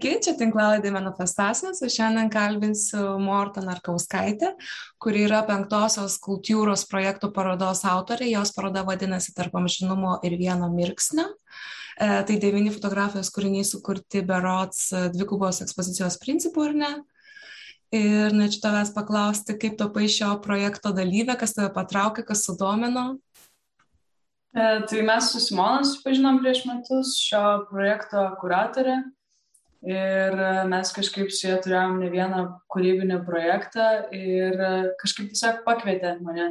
Sveiki, čia tinklalaidė manifestacijos. Aš šiandien kalbinsiu Mortą Narkauskaitę, kuri yra penktosios kultūros projektų parodos autorė. Jos paroda vadinasi Tarp amžinumo ir vieno mirksnio. E, tai devyni fotografijos kūriniai sukurti berots dvigubos ekspozicijos principų, ar ne? Ir norėčiau tavęs paklausti, kaip tapai šio projekto dalyvė, kas tave patraukė, kas sudomino. E, tai mes su Simona susipažinom prieš metus šio projekto kuratorė Ir e, mes kažkaip su jie turėjom ne vieną kūrybinį projektą ir e, kažkaip tiesiog pakvietė mane.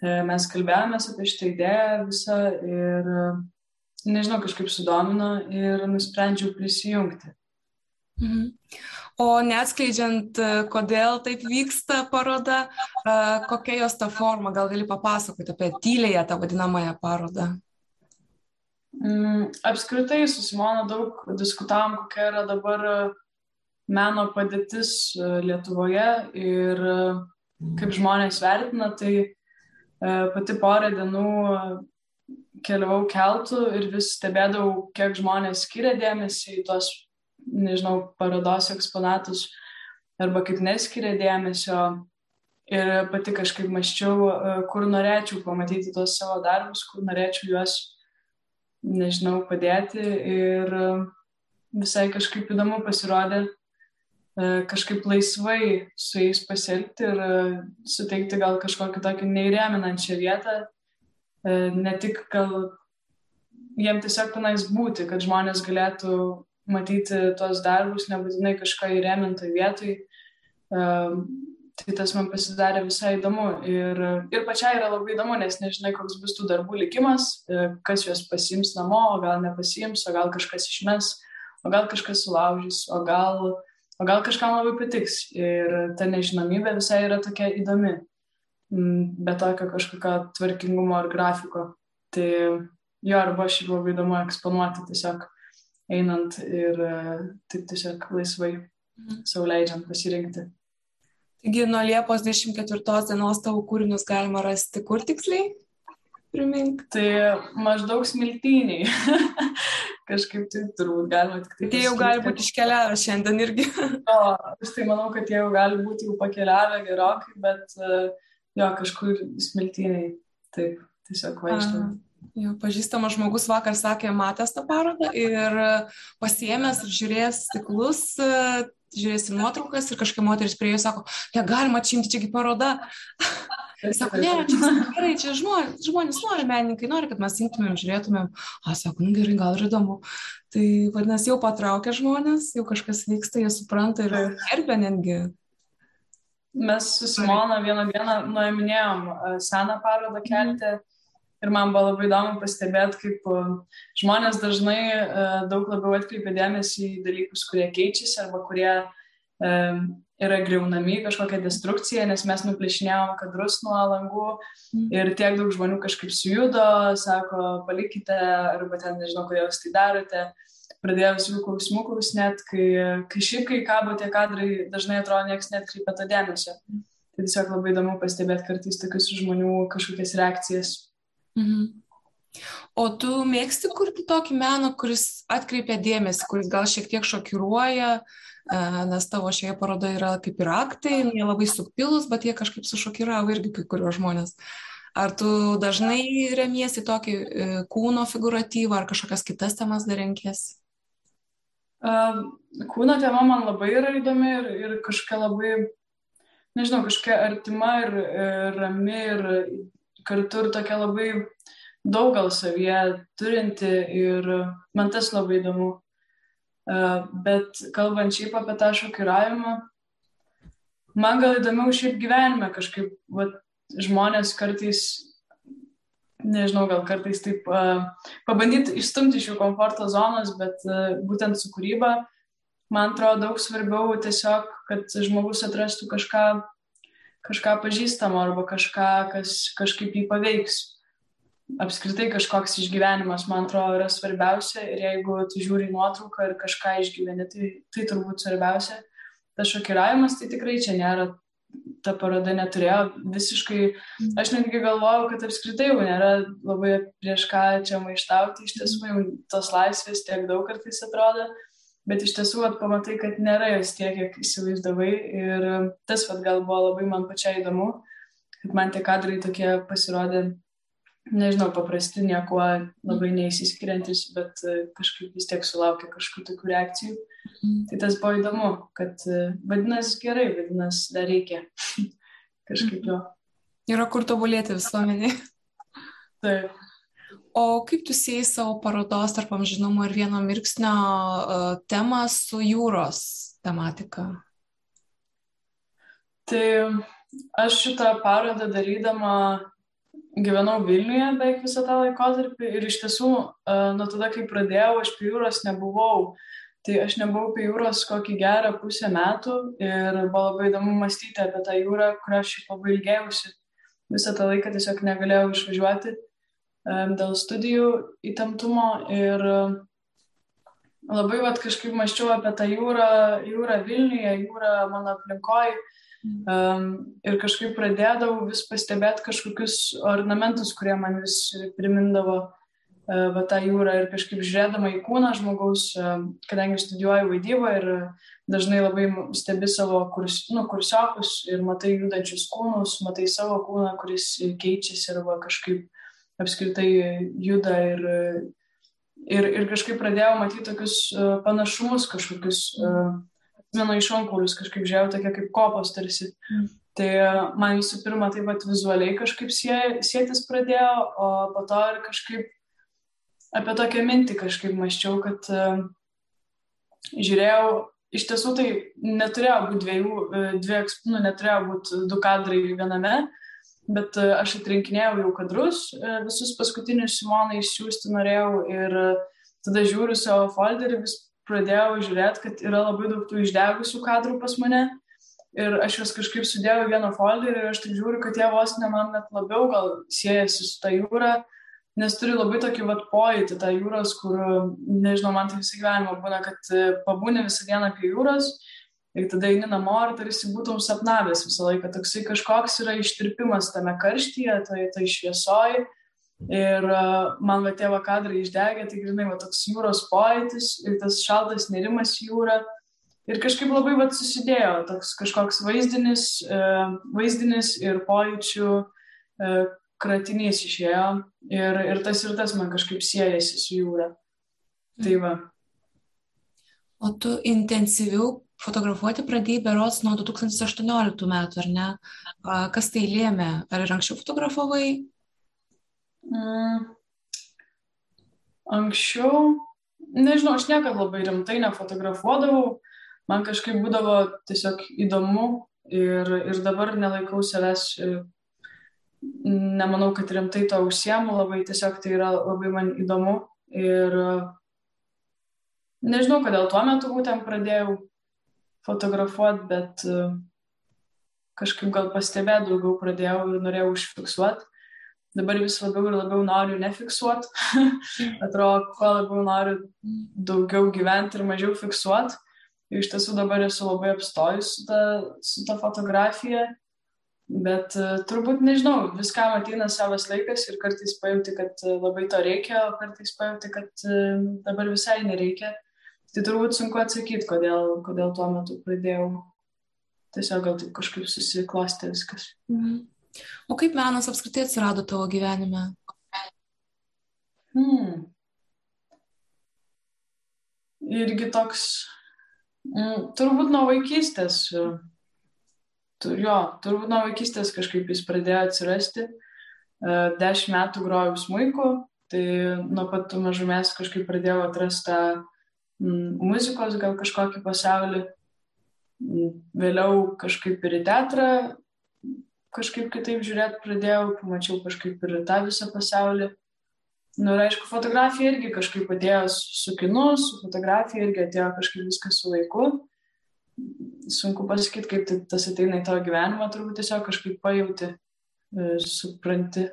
E, mes kalbėjomės apie šitą idėją visą ir, nežinau, kažkaip sudomino ir nusprendžiau prisijungti. Mhm. O neatskleidžiant, kodėl taip vyksta paroda, kokia jos ta forma, gal gali papasakoti apie tylėje tą vadinamąją parodą? Mm, apskritai su Simona daug diskutavom, kokia yra dabar e, meno padėtis e, Lietuvoje ir e, kaip žmonės vertina, tai pati porą dienų keliavau keltų ir vis stebėdavau, kiek žmonės skiria dėmesį į tos, nežinau, parodos eksponatus arba kaip neskiria dėmesio. Ir pati kažkaip maščiau, kur norėčiau pamatyti tos savo darbus, kur norėčiau juos nežinau, padėti ir e, visai kažkaip įdomu pasirodė e, kažkaip laisvai su jais pasielgti ir e, suteikti gal kažkokį tokį neįrėminančią vietą, ne tik gal jiem tiesiog tenais būti, kad žmonės galėtų matyti tuos darbus, nebūtinai kažką įrėmintoj vietoj, Tai tas man pasidarė visai įdomu. Ir, ir pačiai yra labai įdomu, nes nežinai, koks bus tų darbų likimas, e, kas juos pasiims namo, o gal nepasiims, o gal kažkas išmes, o gal kažkas sulaužys, o gal, o gal kažkam labai patiks. Ir ta nežinomybė visai yra tokia įdomi, be tokio kažkokio tvarkingumo ar grafiko. Tai jo, arba šiaip labai įdomu eksponuoti tiesiog einant ir e, taip tiesiog laisvai mhm. sauliaidžiant pasirinkti. Taigi nuo Liepos 24 dienos tavo kūrinius galima rasti kur tiksliai? Primink. Tai maždaug smiltiniai. Kažkaip tai turbūt galima tik tai. Tai jau gali būti iškeliavę šiandien irgi. o, aš tai manau, kad jie jau gali būti jau pakeliavę gerokai, bet e, jo, kažkur smiltiniai. Taip, tiesiog vaikštame. Jo pažįstamas žmogus vakar sakė, matęs tą parodą ir pasiemęs ir žiūrėjęs stiklus, žiūrėsim nuotraukas ir kažkaip moteris prie jo sako, negalima atšimti, čiagi paroda. Sako, ne, čia gerai, čia žmonės, žmonės nori, menininkai nori, kad mes imtumėm, žiūrėtumėm. A, sako, nu gerai, gal ir įdomu. Tai vadinasi, jau patraukia žmonės, jau kažkas vyksta, jie supranta ir gerbė netgi. Mes su Simona vieną dieną nuėminėjom seną parodą kelti. Mm Ir man buvo labai įdomu pastebėti, kaip e, žmonės dažnai e, daug labiau atkreipia dėmesį į dalykus, kurie keičiasi arba kurie e, yra greunami kažkokia destrukcija, nes mes nuplėšinėjom kadrus nuo langų mm. ir tiek daug žmonių kažkaip sujudo, sako, palikite, arba ten nežinau, kodėl jūs tai darote. Pradėjau visokių klausimų klausinėt, kai, kai šiaip, kai kabo tie kadrai, dažnai atrodo, niekas netkreipia to dėmesio. Tai tiesiog labai įdomu pastebėti kartais tokius žmonių kažkokias reakcijas. Mhm. O tu mėgsti kurti tokį meną, kuris atkreipia dėmesį, kuris gal šiek tiek šokiruoja, e, nes tavo šioje parodoje yra kaip ir aktai, jie labai subtilus, bet jie kažkaip sušokiravo irgi kai kurios žmonės. Ar tu dažnai remiesi tokį e, kūno figuratyvą ar kažkokias kitas temas dar renkėsi? Kūno tema man labai yra įdomi ir, ir kažkokia labai, nežinau, kažkokia artima ir, ir rami ir kartu ir tokia labai daug gal savyje turinti ir man tas labai įdomu. Bet kalbant šiaip apie tą šokiravimą, man gal įdomiau šiaip gyvenime kažkaip, va, žmonės kartais, nežinau, gal kartais taip uh, pabandyti išstumti iš jų komforto zonos, bet uh, būtent su kūryba, man atrodo daug svarbiau tiesiog, kad žmogus atrastų kažką kažką pažįstamo arba kažką, kas kažkaip jį paveiks. Apskritai kažkoks išgyvenimas, man atrodo, yra svarbiausia ir jeigu tu žiūri nuotrauką ir kažką išgyveni, tai, tai turbūt svarbiausia. Tas šokiravimas, tai tikrai čia nėra, ta paroda neturėjo visiškai, aš netgi galvojau, kad apskritai jau nėra labai prieš ką čia maištauti, iš tiesų jau tos laisvės tiek daug kartais atrodo, bet iš tiesų vat, pamatai, kad nėra jos tiek, kiek įsivaizdavai ir tas vat, gal buvo labai man pačiai įdomu, kad man tie kadrai tokie pasirodė, nežinau, paprasti, niekuo labai neįsiskiriantis, bet kažkaip vis tiek sulaukė kažkokių tokių reakcijų. Mm. Tai tas buvo įdomu, kad vadinasi gerai, vadinasi dar reikia kažkaip jo. Yra kur tobulėti visuomenė. Taip. O kaip tu siejai savo parodos tarp amžinumo ir vieno mirksnio uh, temą su jūros tematika? Tai aš šitą parodą darydama gyvenau Vilniuje beveik visą tą laikotarpį ir iš tiesų uh, nuo tada, kai pradėjau, aš prie jūros nebuvau. Tai aš nebuvau prie jūros kokį gerą pusę metų ir buvo labai įdomu mąstyti apie tą jūrą, kurią aš šiaip labai ilgėjausi. Visą tą laiką tiesiog negalėjau išvažiuoti dėl studijų įtemptumo ir labai vat, kažkaip maščiau apie tą jūrą, jūrą Vilniuje, jūrą mano aplinkoje. Um, ir kažkaip pradėdavau vis pastebėti kažkokius ornamentus, kurie man vis primindavo uh, va, tą jūrą ir kažkaip žiūrėdama į kūną žmogaus, uh, kadangi studijuoju vaidybą ir dažnai labai stebi savo kurs, nu, kursiokus ir matai judančius kūnus, matai savo kūną, kuris keičiasi arba kažkaip apskritai juda ir, ir, ir kažkaip pradėjau matyti tokius e, panašumus kažkokius, e, mano išonkaulius kažkaip žiūrėjau, tokie kaip kopos tarsi. Mm. Tai e, man visų pirma taip pat vizualiai kažkaip sie, sėtis pradėjo, o po to ir kažkaip apie tokią mintį kažkaip maščiau, kad uh, žiūrėjau, iš tiesų tai neturėjo būti dviejų, dvi, nu, neturėjo būti du kadrai viename, bet e, aš atrinkinėjau jau kadrus, e, visus paskutinius Simonai išsiųsti norėjau ir e, tada žiūriu savo folderį, vis pradėjau žiūrėti, kad yra labai daug tų išdegusių kadrų pas mane. Ir aš juos kažkaip sudėjau į vieną folderį ir aš tik žiūriu, kad jie vos ne man net labiau gal siejasi su ta jūra, nes turi labai tokį vat pojūtį tą jūros, kur, nežinau, man tai visą gyvenimą būna, kad pabūni visą dieną prie jūros ir tada eini namo ir tarsi būtum sapnavęs visą laiką. Toksai kažkoks yra ištirpimas tame karštyje, tai, tai šviesoj. Ir uh, man va tie vakadrai išdegė, tai grinai va toks jūros pojūtis ir tas šaltas nerimas jūra. Ir kažkaip labai va susidėjo toks kažkoks vaizdinis, uh, vaizdinis ir pojūčių uh, kratinys išėjo. Ir, ir tas ir tas man kažkaip siejasi su jūra. Tai va. O tu intensyviau fotografuoti pradėjai berots nuo 2018 metų, ar ne? Kas tai lėmė? Ar ir anksčiau fotografavai? Mm. Anksčiau, nežinau, aš niekada labai rimtai nefotografuodavau, man kažkaip būdavo tiesiog įdomu ir, ir dabar nelaikau savęs, nemanau, kad rimtai to užsiemu, labai tiesiog tai yra labai man įdomu ir nežinau, kodėl tuo metu būtent pradėjau fotografuoti, bet e, kažkaip gal pastebėti daugiau pradėjau ir norėjau užfiksuoti. Dabar vis labiau ir labiau noriu nefiksuoti. Atrodo, kuo labiau noriu daugiau gyventi ir mažiau fiksuoti. Ir iš tiesų dabar esu labai apstojus su ta, su ta fotografija. Bet uh, turbūt nežinau, viskam ateina savas laikas ir kartais pajauti, kad uh, labai to reikia, o kartais pajauti, kad dabar visai nereikia. Tai turbūt sunku atsakyti, kodėl, kodėl tuo metu pradėjau. Tiesiog gal taip kažkaip susiklostė viskas. Mhm. O kaip menas apskritai atsirado tavo gyvenime? Hmm. Irgi toks, mm, turbūt nuo vaikystės, tur, jo, turbūt nuo vaikystės kažkaip jis pradėjo atsirasti. E, dešimt metų grojau smūku, tai nuo pat mažumės kažkaip pradėjau atrasti tą muzikos gal kažkokį pasaulį. Vėliau kažkaip ir į teatrą kažkaip kitaip žiūrėti pradėjau, pamačiau kažkaip ir tą visą pasaulį. Na nu, ir aišku, fotografija irgi kažkaip atėjo su kinu, su fotografija irgi atėjo kažkaip viskas su laiku. Sunku pasakyti, kaip tai, tas ateina į tavo gyvenimą, turbūt tiesiog kažkaip pajauti, e, supranti,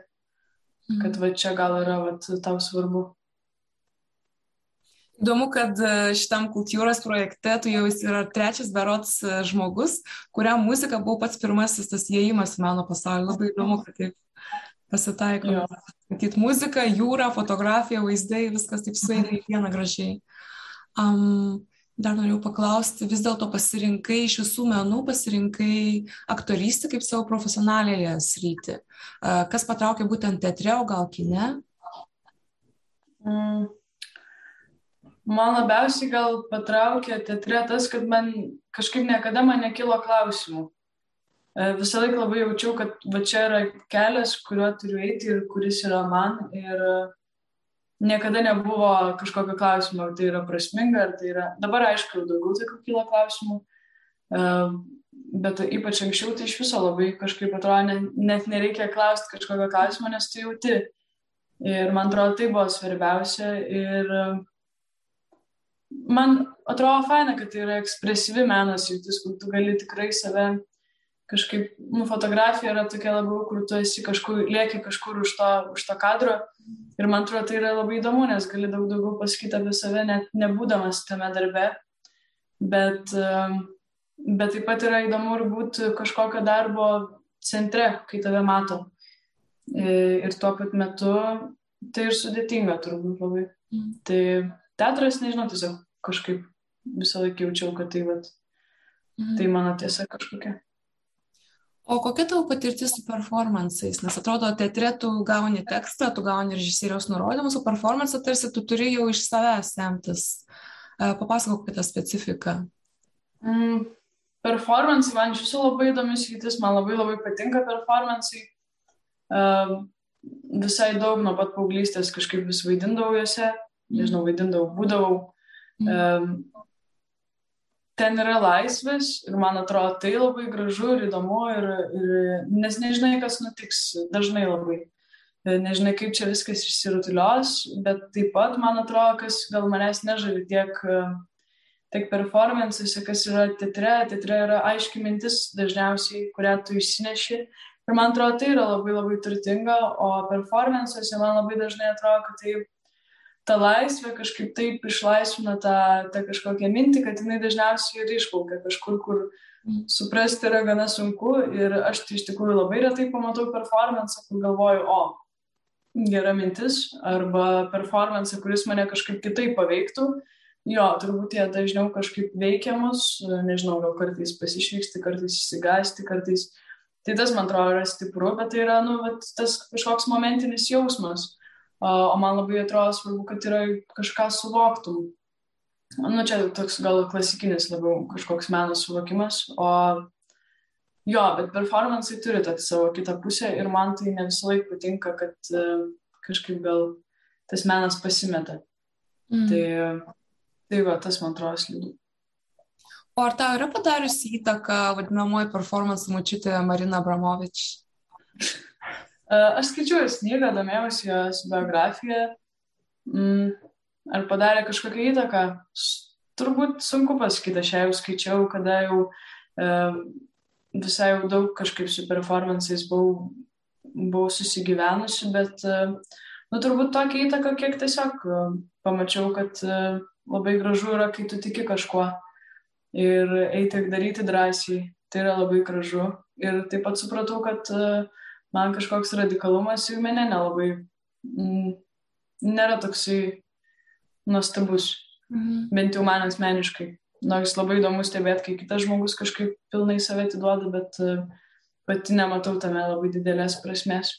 kad mhm. va čia gal yra va, tau svarbu. Įdomu, kad e, šitam kultūros projekte tu jau esi yra trečias berots e, žmogus, kuriam muzika buvo pats pirmasis tas įėjimas į meno pasaulį. Labai įdomu, kad taip pasitaiko. Matyt, muzika, jūra, fotografija, vaizdai, viskas taip sueina į vieną gražiai. Um, dar norėjau paklausti, vis dėlto pasirinkai iš visų menų, pasirinkai aktorystę kaip savo profesionalėje sritį. Kas patraukė būtent teatre, o gal kine? Mm. Man labiausiai gal patraukė teatre tas, kad man kažkaip niekada man nekilo klausimų. E, visą laiką labai jaučiau, kad va čia yra kelias, kuriuo turiu eiti ir kuris yra man. Ir niekada nebuvo kažkokio klausimo, ar tai yra prasminga, ar tai yra. Dabar, aišku, daugiau tokių kyla klausimų, e, bet ypač anksčiau tai iš viso labai kažkaip atrodo, net nereikia klausti kažkokio klausimo, nes tu jauti. Ir man atrodo, tai buvo svarbiausia. Ir man atrodo faina, kad tai yra ekspresyvi menas jungtis, kur tu gali tikrai save kažkaip, nu, fotografija yra tokia labiau, kur tu esi kažkur, lieki kažkur už to, už to kadro. Ir man atrodo, tai yra labai įdomu, nes gali daug daugiau pasakyti apie save, net nebūdamas tame darbe. Bet, ehm, bet taip pat yra įdomu ir būti kažkokio darbo centre, kai tave mato. Ir tuo pat metu tai ir sudėtinga turbūt labai. Mm. Tai teatras, nežinau, tiesiog kažkaip visą laiką jaučiau, kad tai, vat, mhm. tai mano tiesa kažkokia. O kokia tavo patirtis su performansais? Nes atrodo, teatre tu gauni tekstą, tu gauni režisieriaus nurodymus, o performansą tarsi tu turi jau iš savęs semtis. E, papasakok apie tą specifiką. Mm, performansai man iš viso labai įdomis rytis, man labai labai patinka performansai. Uh, visai daug nuo pat paauglystės kažkaip vis vaidindavau juose, nežinau, vaidindavau, būdavau. Um, ten yra laisvės ir man atrodo tai labai gražu ir įdomu, ir, ir, nes nežinai, kas nutiks, dažnai labai. Nežinai, kaip čia viskas išsirutulios, bet taip pat man atrodo, kas gal manęs nežavi tiek, tiek performances, kas yra teatre. Teatre yra aiški mintis dažniausiai, kurią tu išsineši. Ir man atrodo, tai yra labai labai turtinga, o performances man labai dažnai atrodo, kad tai ta laisvė kažkaip taip išlaisvina tą, tą kažkokią mintį, kad jinai dažniausiai ir išplaukia kažkur, kur mm. suprasti yra gana sunku ir aš tai iš tikrųjų labai retai pamatau performance, kur galvoju, o, gera mintis, arba performance, kuris mane kažkaip kitaip paveiktų. Jo, turbūt jie dažniau kažkaip veikiamus, nežinau, gal kartais pasišvyksti, kartais įsigasti, kartais. Tai tas, man atrodo, yra stipru, bet tai yra, nu, tas kažkoks momentinis jausmas o man labai atrodo svarbu, kad yra kažką suvoktum. Nu, čia toks gal klasikinis labiau kažkoks meno suvokimas, o jo, bet performanceai turi tą savo kitą pusę ir man tai ne visą laiką patinka, kad uh, kažkaip gal tas menas pasimeta. Mm. Tai, tai va, tas man atrodo slidu. O ar tau yra padariusi įtaką vadinamoji performance mačiutė Marina Abramovič? Aš skaičiau jos knygą, domėjausi jos biografiją. Mm, ar padarė kažkokią įtaką? Turbūt sunku pasakyti, aš ją jau skaičiau, kada jau e, visai jau daug kažkaip su performances buvau, buvau susigyvenusi, bet e, nu, turbūt tokia įtaka, kiek tiesiog e, pamačiau, kad e, labai gražu yra, kai tu tiki kažkuo ir eiti ir daryti drąsiai. Tai yra labai gražu. Ir taip pat supratau, kad uh, man kažkoks radikalumas jų mene nelabai mm, nėra toksai nuostabus, mhm. bent jau man asmeniškai. Nors labai įdomu stebėti, kai kitas žmogus kažkaip pilnai save atiduoda, bet uh, pati nematau tame labai didelės prasmės.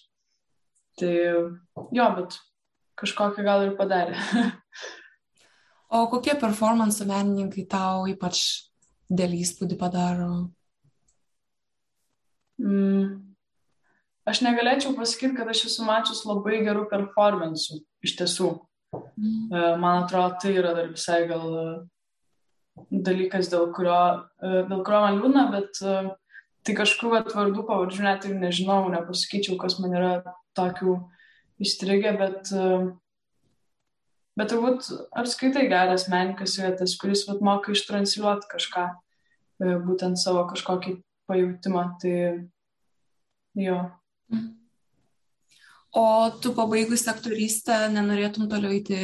Tai jo, bet kažkokią gal ir padarė. o kokie performance menininkai tau ypač dėl įspūdį padaro? Mm, aš negalėčiau pasakyti, kad aš esu mačius labai gerų performansų iš tiesų. Mm. Man atrodo, tai yra dar visai gal e, dalykas, dėl kurio, e, dėl kurio man liūdna, bet tai kažkokiu atvardų pavardžių net ir nežinau, nepasakyčiau, kas man yra tokių įstrigę, bet, bet turbūt apskaitai geras menininkas yra tas, kuris vat, moka ištransliuoti kažką, būtent savo kažkokį pajūtimą. Tai jo. O tu pabaigus aktorystę nenorėtum toliau eiti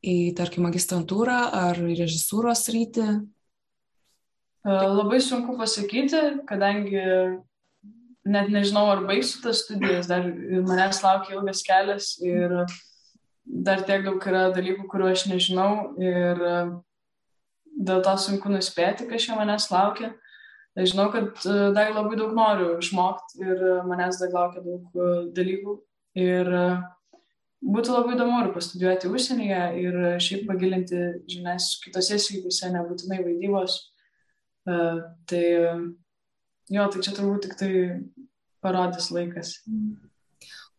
į, tarkim, magistrantūrą ar režisūros rytį? E, labai sunku pasakyti, kadangi net nežinau, ar baigsiu tas studijas, dar manęs laukia ilgas kelias ir dar tiek daug yra dalykų, kuriuo aš nežinau ir dėl to sunku nuspėti, kas čia manęs laukia. Žinau, kad dar labai daug noriu išmokti ir manęs dar laukia daug dalykų. Ir būtų labai įdomu ir pastudijuoti užsienyje ir šiaip pagilinti žinias kitose srityse, nebūtinai vaidybos. Tai jo, tai čia turbūt tik tai parodys laikas.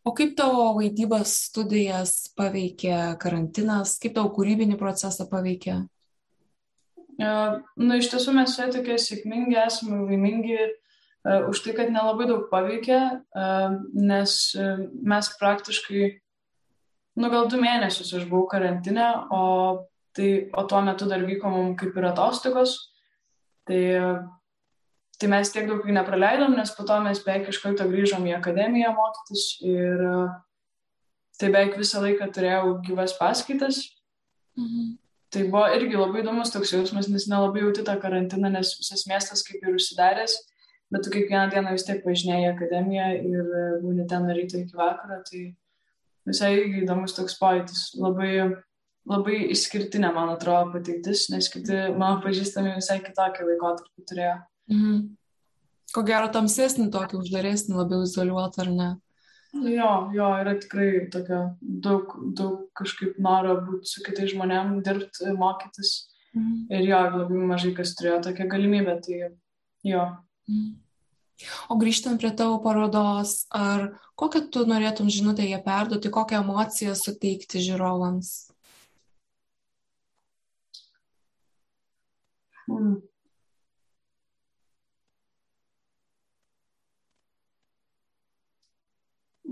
O kaip tavo vaidybos studijas paveikė karantinas, kaip tavo kūrybinį procesą paveikė? Na, nu, iš tiesų mes visi tokie sėkmingi, esame laimingi uh, už tai, kad nelabai daug paveikė, uh, nes uh, mes praktiškai, nu, gal du mėnesius aš buvau karantinę, o, tai, o tuo metu dar vyko mums kaip ir atostogos. Tai, tai mes tiek daug nepraleidom, nes po to mes beveik iš karto grįžom į akademiją mokytis ir tai beveik visą laiką turėjau gyvas paskaitas. Mhm tai buvo irgi labai įdomus toks jausmas, nes nelabai jauti tą karantiną, nes visas miestas kaip ir užsidaręs, bet tu kiekvieną dieną vis tiek važinėjai į akademiją ir būni ten ryto iki vakaro, tai visai įdomus toks pojūtis. Labai, labai išskirtinė, man atrodo, patirtis, nes kiti mano pažįstami visai kitokį laikotarpį turėjo. Mhm. Ko gero tamsesnį tokį uždaresnį, labiau izoliuotą, ar ne? Jo, jo, yra tikrai tokia daug, daug kažkaip noro būti su kitais žmonėm, dirbti, mokytis. Mhm. Ir jo, labai mažai kas turėjo tokią galimybę, tai jo. Mhm. O grįžtant prie tavo parodos, ar kokią tu norėtum žinutę jie perduoti, kokią emociją suteikti žiūrovams? Hmm.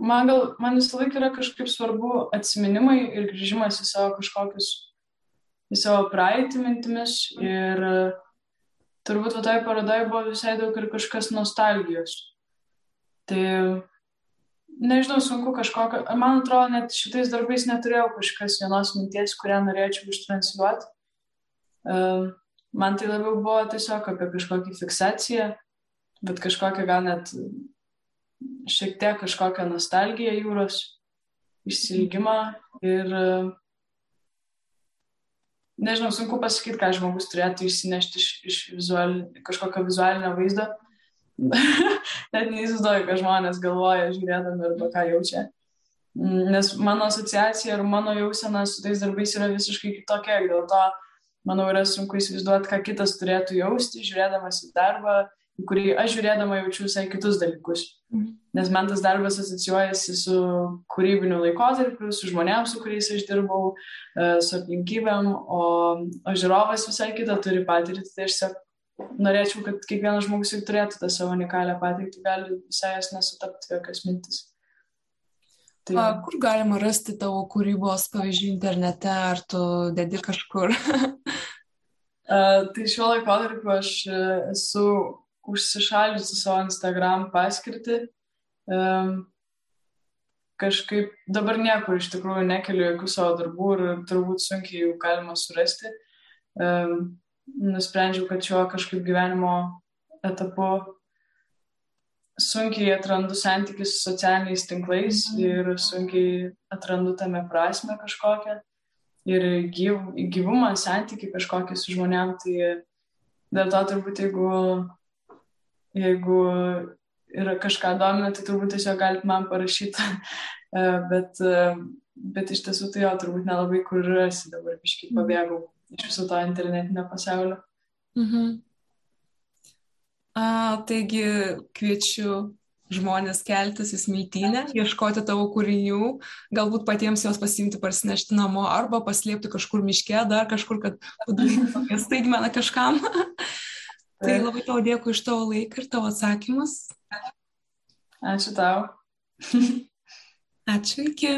Man gal, man visą laiką yra kažkaip svarbu atsiminimai ir grįžimas į savo kažkokius, į savo praeitį mintimis. Ir turbūt va toje parodoje buvo visai daug ir kažkas nostalgijos. Tai nežinau, sunku kažkokio, man atrodo, net šitais darbais neturėjau kažkas vienos minties, kurią norėčiau ištransliuoti. Man tai labiau buvo tiesiog apie kažkokią fiksaciją, bet kažkokią gal net šiek tiek kažkokią nostalgiją jūros, išsilgimą ir nežinau, sunku pasakyti, ką žmogus turėtų išsinešti iš, iš vizual, kažkokio vizualinio vaizdo. Net neįsivaizduoju, ką žmonės galvoja, žiūrėdami arba ką jaučia. Nes mano asociacija ir mano jausena su tais darbais yra visiškai kitokia. Dėl to, manau, yra sunku įsivaizduoti, ką kitas turėtų jausti, žiūrėdamas į darbą, į kurį aš žiūrėdama jaučiu visai kitus dalykus. Mhm. Nes man tas darbas asocijuojasi su kūrybiniu laikotarpiu, su žmonėms, su kuriais aš dirbau, e, su aplinkybėm, o, o žiūrovas visai kitą turi patirtį. Tai aš tiesiog norėčiau, kad kiekvienas žmogus ir turėtų tą savo unikalią patirtį, gali visai jas nesutapti jokios mintis. Tai... A, kur galima rasti tavo kūrybos, pavyzdžiui, internete, ar tu dedi kažkur? Uh, tai šiuo laikotarpiu aš e, esu užsišaldžiusi savo Instagram paskirtį. Um, kažkaip dabar niekur iš tikrųjų nekeliu jokių savo darbų ir turbūt sunkiai jų galima surasti. Um, nusprendžiau, kad šiuo kažkaip gyvenimo etapu sunkiai atrandu santykių su socialiniais tinklais mhm. ir sunkiai atrandu tame prasme kažkokią. Ir gyv, gyvumą, santykių kažkokį su žmonėm, tai dėl to turbūt jeigu Jeigu yra kažką domina, tai turbūt tiesiog galit man parašyti. E, bet, e, bet iš tiesų tai jo turbūt nelabai kur rasi dabar, biškai mhm. pabėgau iš viso to internetinio pasaulio. Mhm. A, taigi kviečiu žmonės keltis į smiltynę, ieškoti tavo kūrinių, galbūt patiems juos pasimti, parsinešti namo arba paslėpti kažkur miške, dar kažkur, kad padarytų tokią staigmeną kažkam. Tai labai tau dėkui iš tavo laiką ir tavo atsakymus. Ačiū tau. Ačiū iki.